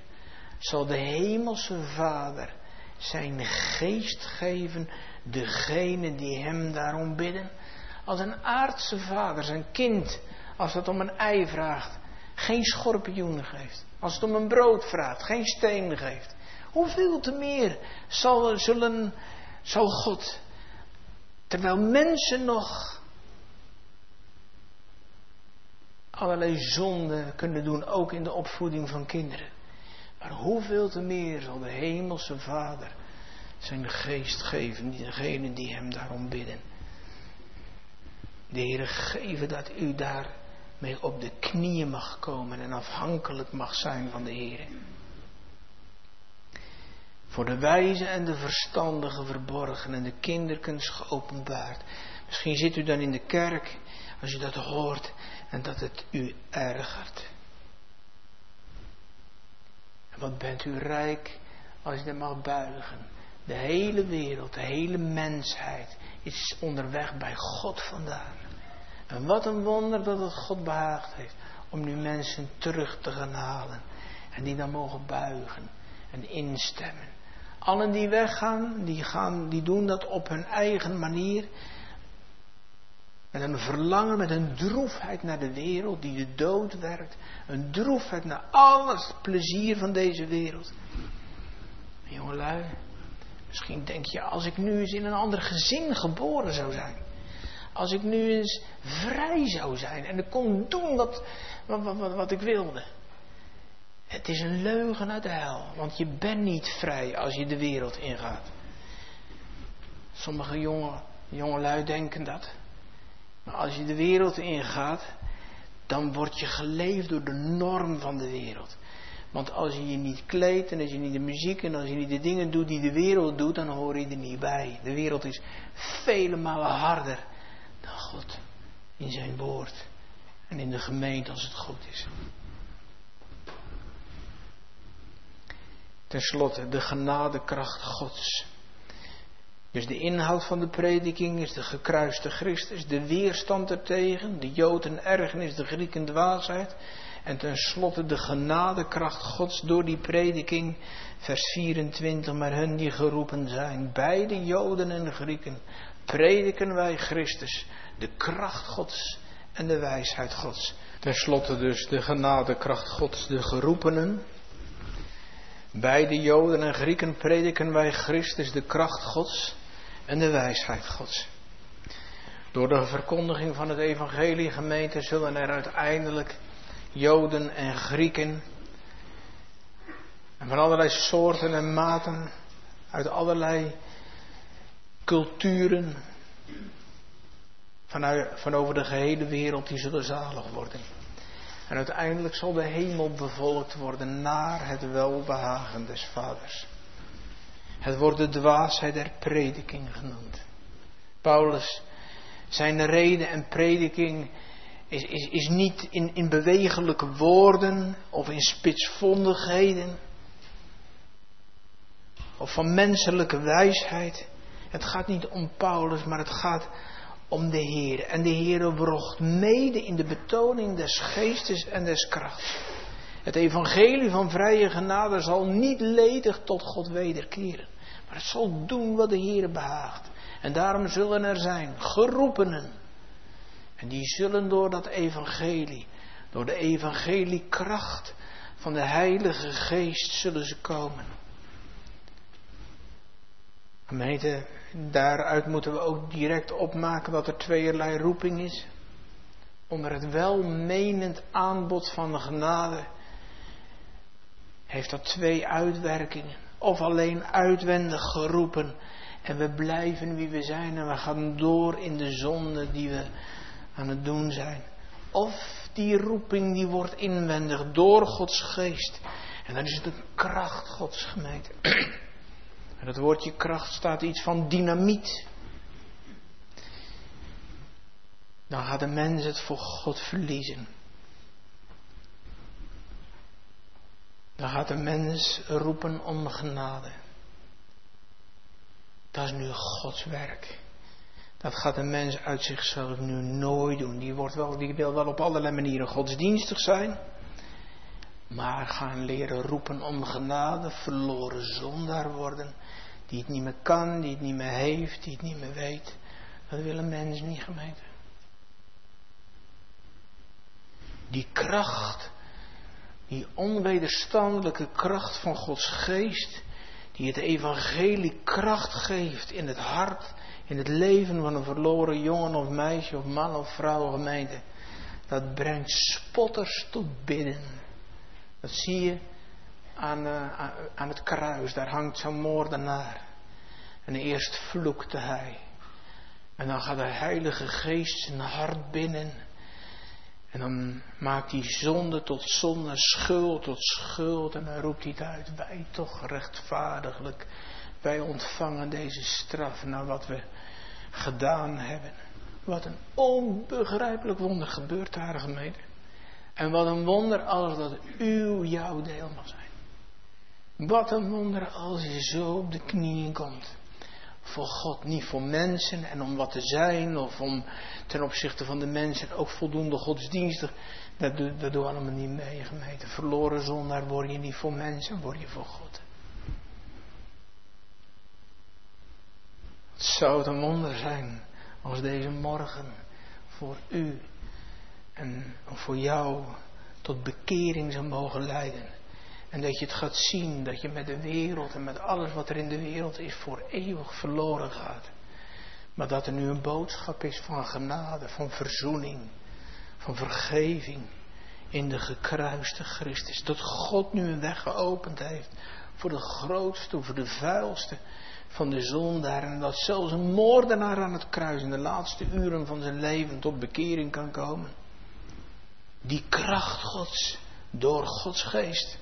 zal de hemelse Vader zijn geest geven, degene die hem daarom bidden. Als een aardse vader zijn kind, als het om een ei vraagt, geen schorpioenen geeft. Als het om een brood vraagt, geen steen geeft. Hoeveel te meer zal, zullen, zal God, terwijl mensen nog allerlei zonden kunnen doen, ook in de opvoeding van kinderen. Maar hoeveel te meer zal de hemelse Vader zijn geest geven, degenen die hem daarom bidden. De Heer geven dat u daar mee op de knieën mag komen en afhankelijk mag zijn van de Heer. Voor de wijze en de verstandige verborgen en de kinderkens geopenbaard. Misschien zit u dan in de kerk als u dat hoort en dat het u ergert. Wat bent u rijk als je dat mag buigen. De hele wereld, de hele mensheid is onderweg bij God vandaan. En wat een wonder dat het God behaagd heeft om nu mensen terug te gaan halen. En die dan mogen buigen en instemmen. Allen die weggaan, die, gaan, die doen dat op hun eigen manier. Met een verlangen, met een droefheid naar de wereld die de dood werkt. Een droefheid naar alles plezier van deze wereld. Jongelui, misschien denk je, als ik nu eens in een ander gezin geboren zou zijn. Als ik nu eens vrij zou zijn en ik kon doen wat, wat, wat, wat ik wilde. Het is een leugen uit de hel, want je bent niet vrij als je de wereld ingaat. Sommige jonge, jongelui denken dat. Maar als je de wereld ingaat, dan word je geleefd door de norm van de wereld. Want als je je niet kleedt en als je niet de muziek en als je niet de dingen doet die de wereld doet, dan hoor je er niet bij. De wereld is vele malen harder naar God in zijn woord en in de gemeente als het goed is. Ten slotte de genadekracht Gods. Dus de inhoud van de prediking is de gekruiste Christus, de weerstand ertegen, de Joden ergernis, de Grieken dwaasheid. En tenslotte de genadekracht Gods door die prediking, vers 24. Maar hun die geroepen zijn, beide Joden en Grieken, prediken wij Christus, de kracht Gods en de wijsheid Gods. Ten slotte dus de genadekracht Gods, de geroepenen. Beide Joden en Grieken prediken wij Christus, de kracht Gods en de wijsheid Gods. Door de verkondiging van het evangelie gemeente zullen er uiteindelijk Joden en Grieken en van allerlei soorten en maten, uit allerlei culturen, vanuit, van over de gehele wereld, die zullen zalig worden. En uiteindelijk zal de hemel bevolkt worden naar het welbehagen des Vaders. Het wordt de dwaasheid der prediking genoemd. Paulus, zijn reden en prediking is, is, is niet in, in bewegelijke woorden of in spitsvondigheden of van menselijke wijsheid. Het gaat niet om Paulus, maar het gaat om de Heer. En de Heer brocht mede in de betoning des geestes en des krachts. Het evangelie van vrije genade zal niet ledig tot God wederkeren. Maar het zal doen wat de Heer behaagt. En daarom zullen er zijn geroepenen. En die zullen door dat evangelie, door de evangeliekracht van de Heilige Geest zullen ze komen. Gemeente, daaruit moeten we ook direct opmaken dat er tweeërlei roeping is. Onder het welmenend aanbod van de genade heeft dat twee uitwerkingen. Of alleen uitwendig geroepen en we blijven wie we zijn en we gaan door in de zonde die we aan het doen zijn. Of die roeping die wordt inwendig door Gods geest. En dan is het een kracht Gods gemeente. En het woordje kracht staat iets van dynamiet. Dan gaat de mens het voor God verliezen. Dan gaat de mens roepen om genade. Dat is nu Gods werk. Dat gaat de mens uit zichzelf nu nooit doen. Die, wordt wel, die wil wel op allerlei manieren godsdienstig zijn. Maar gaan leren roepen om genade, verloren zondaar worden. Die het niet meer kan, die het niet meer heeft, die het niet meer weet. Dat wil een mens niet gemeten. Die kracht, die onwederstandelijke kracht van Gods geest, die het evangelie kracht geeft in het hart, in het leven van een verloren jongen of meisje of man of vrouw gemeente, dat brengt spotters tot bidden. Dat zie je aan, uh, aan het kruis, daar hangt zo'n moordenaar. En eerst vloekte hij. En dan gaat de Heilige Geest zijn hart binnen. En dan maakt hij zonde tot zonde, schuld tot schuld. En dan roept hij het uit. Wij toch rechtvaardiglijk. Wij ontvangen deze straf naar wat we gedaan hebben. Wat een onbegrijpelijk wonder gebeurt daar gemeente. En wat een wonder als dat uw jouw deel mag zijn. Wat een wonder als je zo op de knieën komt. Voor God, niet voor mensen en om wat te zijn of om ten opzichte van de mensen ook voldoende godsdienstig. Dat, doe, dat doen we allemaal niet mee, gemeente. Verloren zondaar word je niet voor mensen, word je voor God. Het zou een wonder zijn als deze morgen voor u en voor jou tot bekering zou mogen leiden. En dat je het gaat zien dat je met de wereld en met alles wat er in de wereld is voor eeuwig verloren gaat. Maar dat er nu een boodschap is van genade, van verzoening, van vergeving in de gekruiste Christus. Dat God nu een weg geopend heeft voor de grootste, voor de vuilste van de zondaar. En dat zelfs een moordenaar aan het kruis in de laatste uren van zijn leven tot bekering kan komen. Die kracht Gods door Gods geest.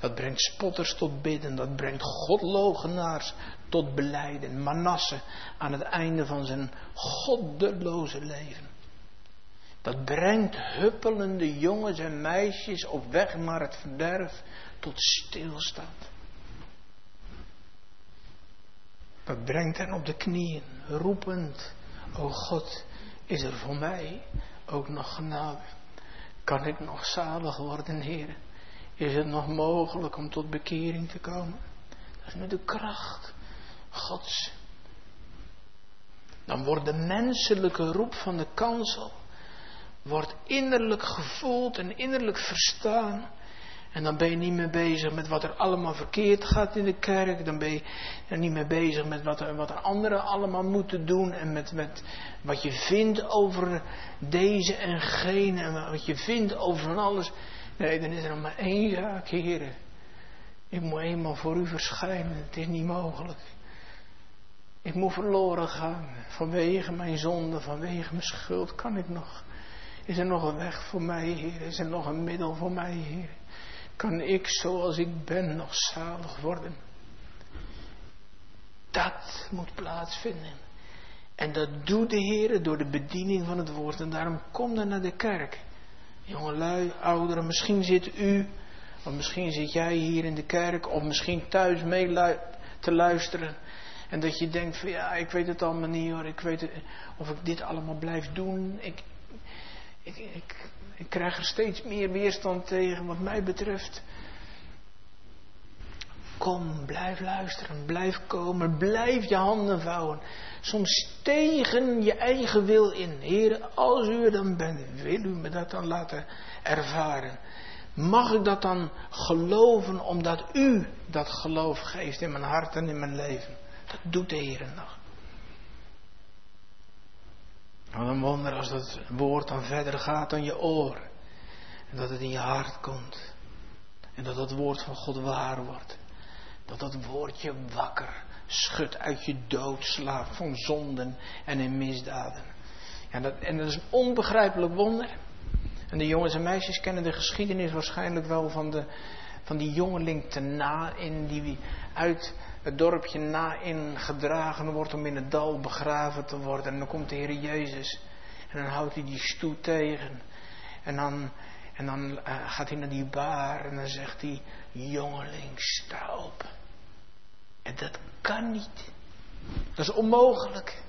Dat brengt spotters tot bidden. Dat brengt godlogenaars tot beleiden. Manasse aan het einde van zijn goddeloze leven. Dat brengt huppelende jongens en meisjes op weg naar het verderf tot stilstand. Dat brengt hen op de knieën, roepend, o God, is er voor mij ook nog genade? Kan ik nog zalig worden, Heer? Is het nog mogelijk om tot bekering te komen? Dat is met de kracht Gods. Dan wordt de menselijke roep van de kansel wordt innerlijk gevoeld en innerlijk verstaan. En dan ben je niet meer bezig met wat er allemaal verkeerd gaat in de kerk. Dan ben je er niet meer bezig met wat, er, wat er anderen allemaal moeten doen. En met, met wat je vindt over deze en gene. En wat je vindt over van alles. Nee, dan is er maar één zaak, heren. Ik moet eenmaal voor u verschijnen. Het is niet mogelijk. Ik moet verloren gaan. Vanwege mijn zonde, vanwege mijn schuld kan ik nog. Is er nog een weg voor mij, Heer? Is er nog een middel voor mij, Heer? Kan ik zoals ik ben nog zalig worden? Dat moet plaatsvinden. En dat doet de Heer door de bediening van het woord. En daarom kom dan naar de kerk. Jongelui, ouderen, misschien zit u, of misschien zit jij hier in de kerk, of misschien thuis mee te luisteren. En dat je denkt van ja, ik weet het allemaal niet hoor, ik weet of ik dit allemaal blijf doen. Ik, ik, ik, ik krijg er steeds meer weerstand tegen wat mij betreft. Kom, blijf luisteren, blijf komen, blijf je handen vouwen. Soms tegen je eigen wil in. Heer, als u er dan bent, wil u me dat dan laten ervaren? Mag ik dat dan geloven omdat u dat geloof geeft in mijn hart en in mijn leven? Dat doet de Heer nog. Wat een wonder als dat woord dan verder gaat dan je oren. En dat het in je hart komt. En dat dat woord van God waar wordt. Dat dat woordje wakker schudt uit je doodslaap van zonden en in misdaden. Ja, dat, en dat is een onbegrijpelijk wonder. En de jongens en meisjes kennen de geschiedenis waarschijnlijk wel van, de, van die jongeling te na in die uit het dorpje na in gedragen wordt om in het dal begraven te worden. En dan komt de Heer Jezus en dan houdt hij die stoet tegen. En dan, en dan uh, gaat hij naar die baar en dan zegt hij, jongeling, sta op. En dat kan niet. Dat is onmogelijk.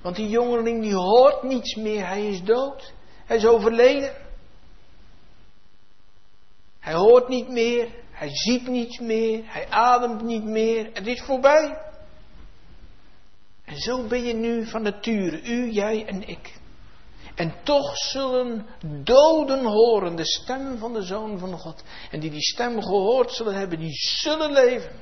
Want die jongeling die hoort niets meer, hij is dood. Hij is overleden. Hij hoort niet meer, hij ziet niets meer, hij ademt niet meer. Het is voorbij. En zo ben je nu van nature, u, jij en ik. En toch zullen doden horen de stem van de Zoon van God. En die die stem gehoord zullen hebben, die zullen leven.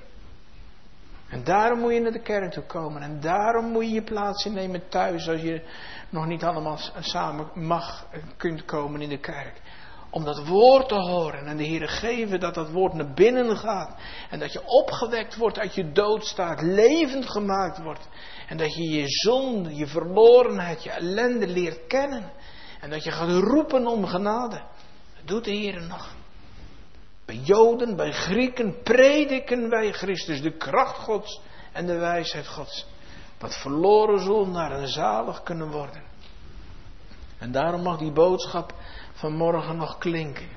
En daarom moet je naar de kerk toe komen. En daarom moet je je plaats innemen thuis als je nog niet allemaal samen mag kunt komen in de kerk om dat woord te horen en de Heer geven dat dat woord naar binnen gaat. En dat je opgewekt wordt uit je doodstaat, levend gemaakt wordt. En dat je je zonde, je verlorenheid, je ellende leert kennen. En dat je gaat roepen om genade. Dat doet de Heer nog. Bij Joden, bij Grieken prediken wij Christus, de kracht Gods en de wijsheid Gods. Dat verloren zondaren zalig kunnen worden. En daarom mag die boodschap vanmorgen nog klinken.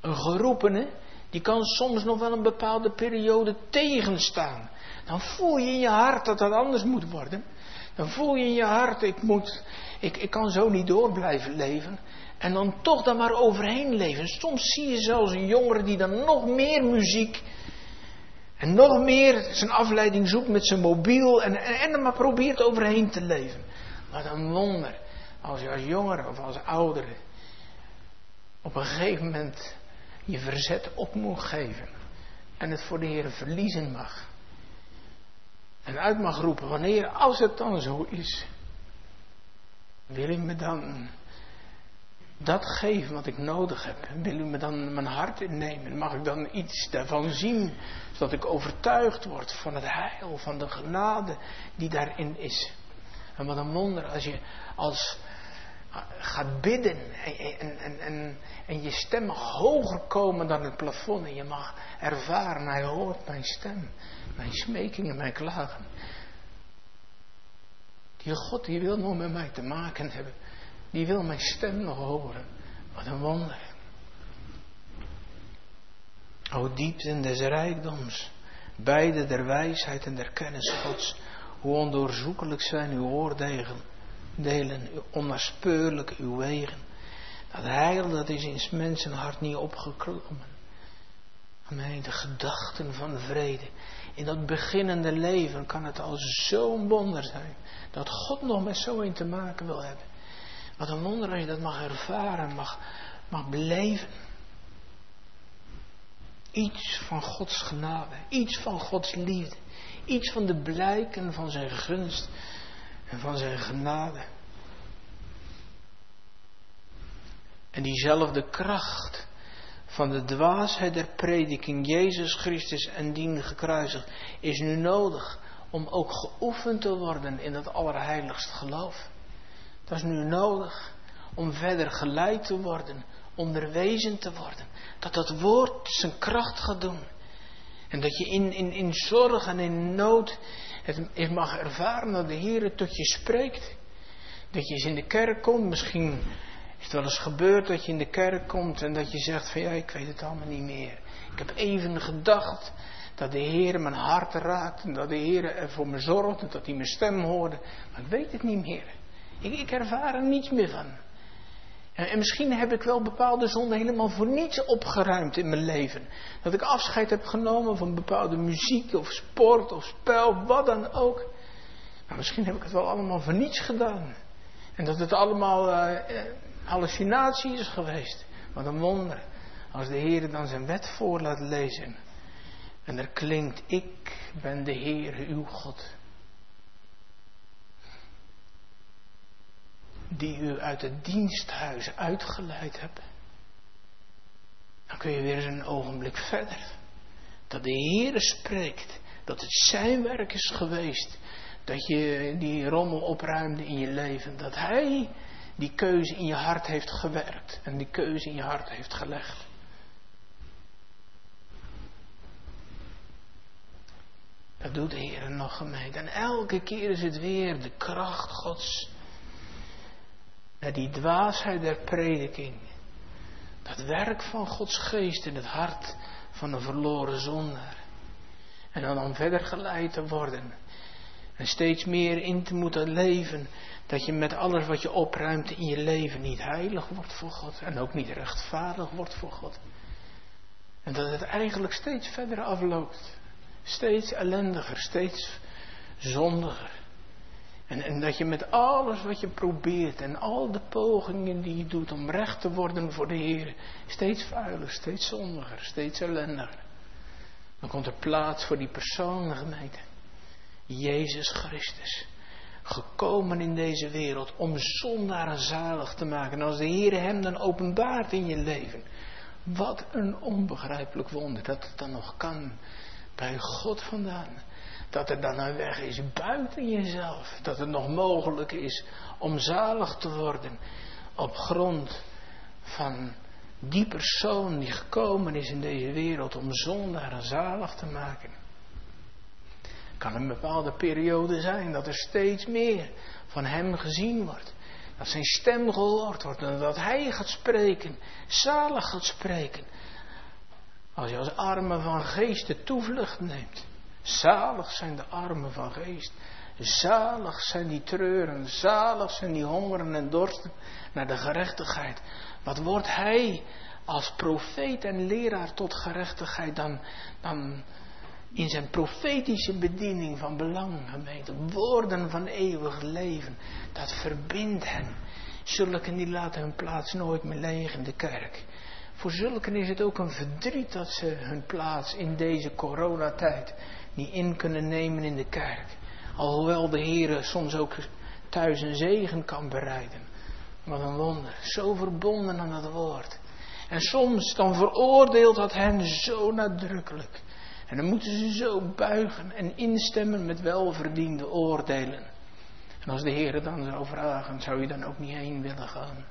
Een geroepene, die kan soms nog wel een bepaalde periode tegenstaan. Dan voel je in je hart dat dat anders moet worden. Dan voel je in je hart, ik, moet, ik, ik kan zo niet door blijven leven. En dan toch daar maar overheen leven. Soms zie je zelfs een jongere die dan nog meer muziek en nog meer zijn afleiding zoekt met zijn mobiel en, en, en er maar probeert overheen te leven. Wat een wonder als je als jongere of als oudere op een gegeven moment je verzet op moet geven. En het voor de Heer verliezen mag. En uit mag roepen, wanneer, als het dan zo is, wil u me dan dat geven wat ik nodig heb? Wil u me dan mijn hart innemen? Mag ik dan iets daarvan zien, zodat ik overtuigd word van het heil, van de genade die daarin is? En wat een wonder als je als gaat bidden en, en, en, en je stem mag hoger komen dan het plafond en je mag ervaren, hij hoort mijn stem, mijn smekingen, mijn klagen. Die God die wil nog met mij te maken hebben, die wil mijn stem nog horen. Wat een wonder. O diepten des rijkdoms, beide der wijsheid en der kennis Gods. Hoe ondoorzoekelijk zijn uw oordelen, delen, onnaspeurlijk uw wegen. Dat heil dat is in mensen hart niet opgeklommen. Amen. De gedachten van vrede. In dat beginnende leven kan het al zo'n wonder zijn. Dat God nog met zo in te maken wil hebben. Wat een wonder als je dat mag ervaren, mag, mag beleven. Iets van Gods genade, iets van Gods liefde, iets van de blijken van zijn gunst en van zijn genade. En diezelfde kracht van de dwaasheid der prediking Jezus Christus en dien gekruisigd is nu nodig om ook geoefend te worden in dat allerheiligst geloof. Dat is nu nodig om verder geleid te worden, onderwezen te worden. Dat dat woord zijn kracht gaat doen. En dat je in, in, in zorg en in nood het mag ervaren dat de Heer tot je spreekt. Dat je eens in de kerk komt, misschien is het wel eens gebeurd dat je in de kerk komt en dat je zegt van ja, ik weet het allemaal niet meer. Ik heb even gedacht dat de Heer mijn hart raakt en dat de Heer er voor me zorgt en dat hij mijn stem hoorde. Maar ik weet het niet meer. Ik, ik ervaar er niets meer van. En, en misschien heb ik wel bepaalde zonden helemaal voor niets opgeruimd in mijn leven. Dat ik afscheid heb genomen van bepaalde muziek of sport of spel, wat dan ook. Maar misschien heb ik het wel allemaal voor niets gedaan. En dat het allemaal uh, hallucinatie is geweest. Wat een wonder. Als de Heer dan zijn wet voor laat lezen. En er klinkt, ik ben de Heer uw God. Die u uit het diensthuis uitgeleid hebt. Dan kun je weer eens een ogenblik verder. Dat de Heer spreekt. Dat het zijn werk is geweest. Dat je die rommel opruimde in je leven. Dat Hij die keuze in je hart heeft gewerkt. En die keuze in je hart heeft gelegd. Dat doet de Heer nog gemeente. En elke keer is het weer de kracht Gods. Naar die dwaasheid der prediking. Dat werk van Gods geest in het hart van een verloren zondaar. En dan om verder geleid te worden. En steeds meer in te moeten leven. Dat je met alles wat je opruimt in je leven niet heilig wordt voor God. En ook niet rechtvaardig wordt voor God. En dat het eigenlijk steeds verder afloopt. Steeds ellendiger, steeds zondiger. En, en dat je met alles wat je probeert en al de pogingen die je doet om recht te worden voor de Heer, steeds vuiler, steeds zondiger, steeds ellendiger. Dan komt er plaats voor die persoon, gemeente. Jezus Christus. Gekomen in deze wereld om zondaren zalig te maken. En als de Heer hem dan openbaart in je leven. Wat een onbegrijpelijk wonder dat het dan nog kan bij God vandaan. Dat er dan een weg is buiten jezelf. Dat het nog mogelijk is om zalig te worden op grond van die persoon die gekomen is in deze wereld om zondaren zalig te maken. Kan een bepaalde periode zijn dat er steeds meer van hem gezien wordt. Dat zijn stem gehoord wordt en dat hij gaat spreken, zalig gaat spreken. Als je als armen van geest de toevlucht neemt. Zalig zijn de armen van geest. Zalig zijn die treuren. Zalig zijn die hongeren en dorsten naar de gerechtigheid. Wat wordt hij als profeet en leraar tot gerechtigheid dan, dan in zijn profetische bediening van belang, gemeente. Woorden van eeuwig leven. Dat verbindt hen. Zulken die laten hun plaats nooit meer leeg in de kerk. Voor zulken is het ook een verdriet dat ze hun plaats in deze coronatijd niet in kunnen nemen in de kerk. Alhoewel de Heer soms ook thuis een zegen kan bereiden. Wat een wonder. Zo verbonden aan dat woord. En soms dan veroordeelt dat hen zo nadrukkelijk. En dan moeten ze zo buigen en instemmen met welverdiende oordelen. En als de Heer dan zou vragen, zou je dan ook niet heen willen gaan?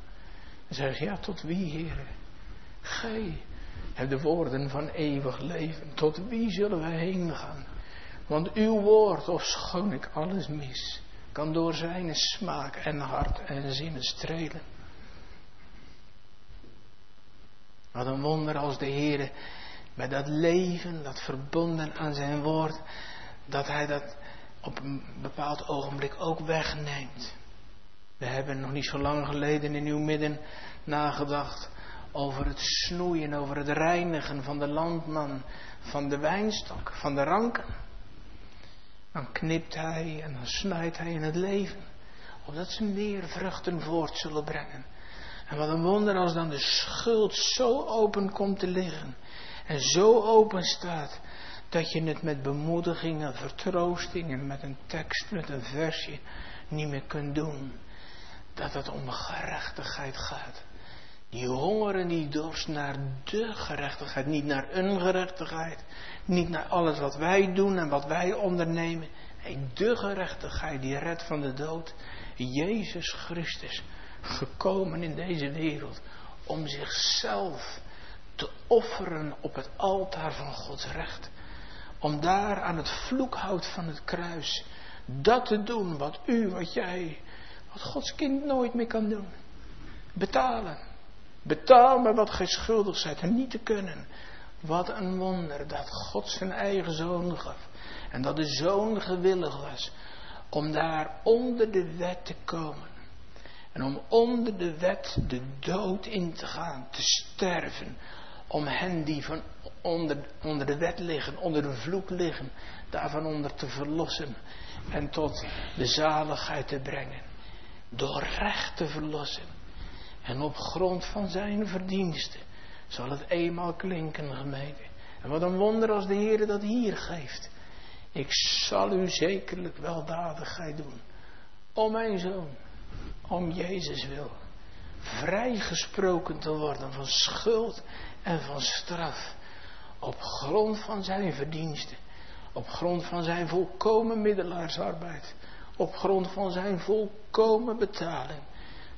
Dan zeg je, ja, tot wie, Heer? Gij hebt de woorden van eeuwig leven. Tot wie zullen wij heen gaan? Want uw woord, of schoon ik alles mis, kan door zijn smaak en hart en zinnen strelen. Wat een wonder als de Heer Met dat leven, dat verbonden aan zijn woord, dat hij dat op een bepaald ogenblik ook wegneemt. We hebben nog niet zo lang geleden in uw midden nagedacht over het snoeien, over het reinigen van de landman, van de wijnstok, van de ranken. Dan knipt hij en dan snijdt hij in het leven, opdat ze meer vruchten voort zullen brengen. En wat een wonder als dan de schuld zo open komt te liggen en zo open staat, dat je het met bemoedigingen, vertroostingen, met een tekst, met een versje niet meer kunt doen. Dat het om gerechtigheid gaat. Die honger en die dorst naar de gerechtigheid, niet naar een gerechtigheid, niet naar alles wat wij doen en wat wij ondernemen. Nee, de gerechtigheid die redt van de dood. Jezus Christus, gekomen in deze wereld om zichzelf te offeren op het altaar van Gods recht. Om daar aan het vloekhout van het kruis dat te doen wat u, wat jij, wat Gods kind nooit meer kan doen. Betalen. Betaal me wat gij schuldig zijt en niet te kunnen. Wat een wonder dat God zijn eigen zoon gaf. En dat de zoon gewillig was om daar onder de wet te komen. En om onder de wet de dood in te gaan, te sterven. Om hen die van onder, onder de wet liggen, onder de vloek liggen, daarvan onder te verlossen. En tot de zaligheid te brengen. Door recht te verlossen. En op grond van zijn verdiensten zal het eenmaal klinken, gemeente. En wat een wonder als de Heer dat hier geeft. Ik zal u zekerlijk weldadigheid doen. Om mijn zoon, om Jezus wil. Vrijgesproken te worden van schuld en van straf. Op grond van zijn verdiensten. Op grond van zijn volkomen middelaarsarbeid. Op grond van zijn volkomen betaling.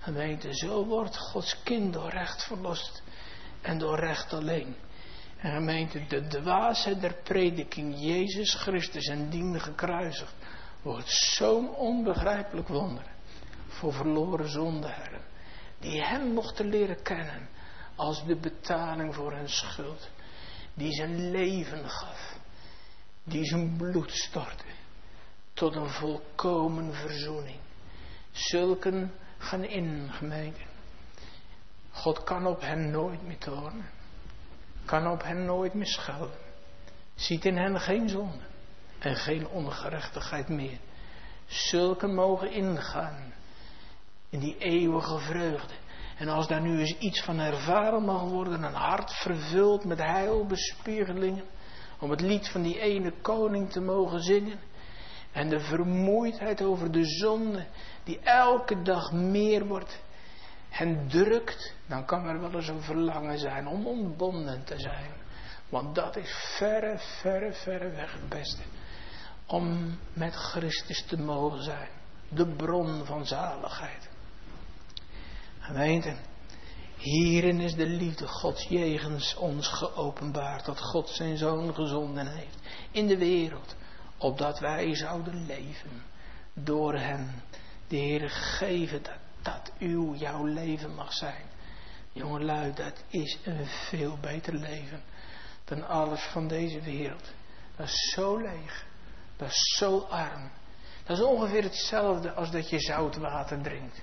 Gemeente, zo wordt Gods kind door recht verlost. En door recht alleen. En gemeente, de dwaasheid der prediking, Jezus Christus en dien gekruisigd, wordt zo'n onbegrijpelijk wonder voor verloren zondaren, die hem mochten leren kennen als de betaling voor hun schuld, die zijn leven gaf, die zijn bloed stortte tot een volkomen verzoening. Zulken gaan in, gemeente. God kan op hen nooit meer tonen kan op hen nooit meer schelden. Ziet in hen geen zonde en geen ongerechtigheid meer. Zulke mogen ingaan in die eeuwige vreugde. En als daar nu eens iets van ervaren mag worden, een hart vervuld met heilbespiegelingen, om het lied van die ene koning te mogen zingen, en de vermoeidheid over de zonde die elke dag meer wordt, hen drukt, dan kan er wel eens een verlangen zijn om ontbonden te zijn. Want dat is verre, verre, verre weg het beste. Om met Christus te mogen zijn. De bron van zaligheid. Gemeente, hierin is de liefde Gods jegens ons geopenbaard. Dat God zijn zoon gezonden heeft in de wereld. Opdat wij zouden leven door hem. De Heer geven dat dat uw, jouw leven mag zijn. Jongelui, dat is een veel beter leven dan alles van deze wereld. Dat is zo leeg. Dat is zo arm. Dat is ongeveer hetzelfde als dat je zout water drinkt.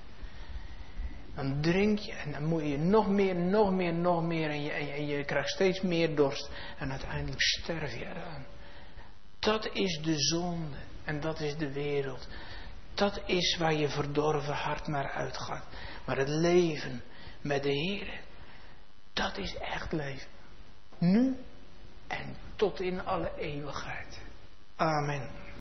Dan drink je en dan moet je nog meer, nog meer, nog meer en je, en je, krijgt steeds meer dorst en uiteindelijk sterf je eraan. Dat is de zonde en dat is de wereld. Dat is waar je verdorven hart naar uitgaat. Maar het leven met de Heer, dat is echt leven. Nu en tot in alle eeuwigheid. Amen.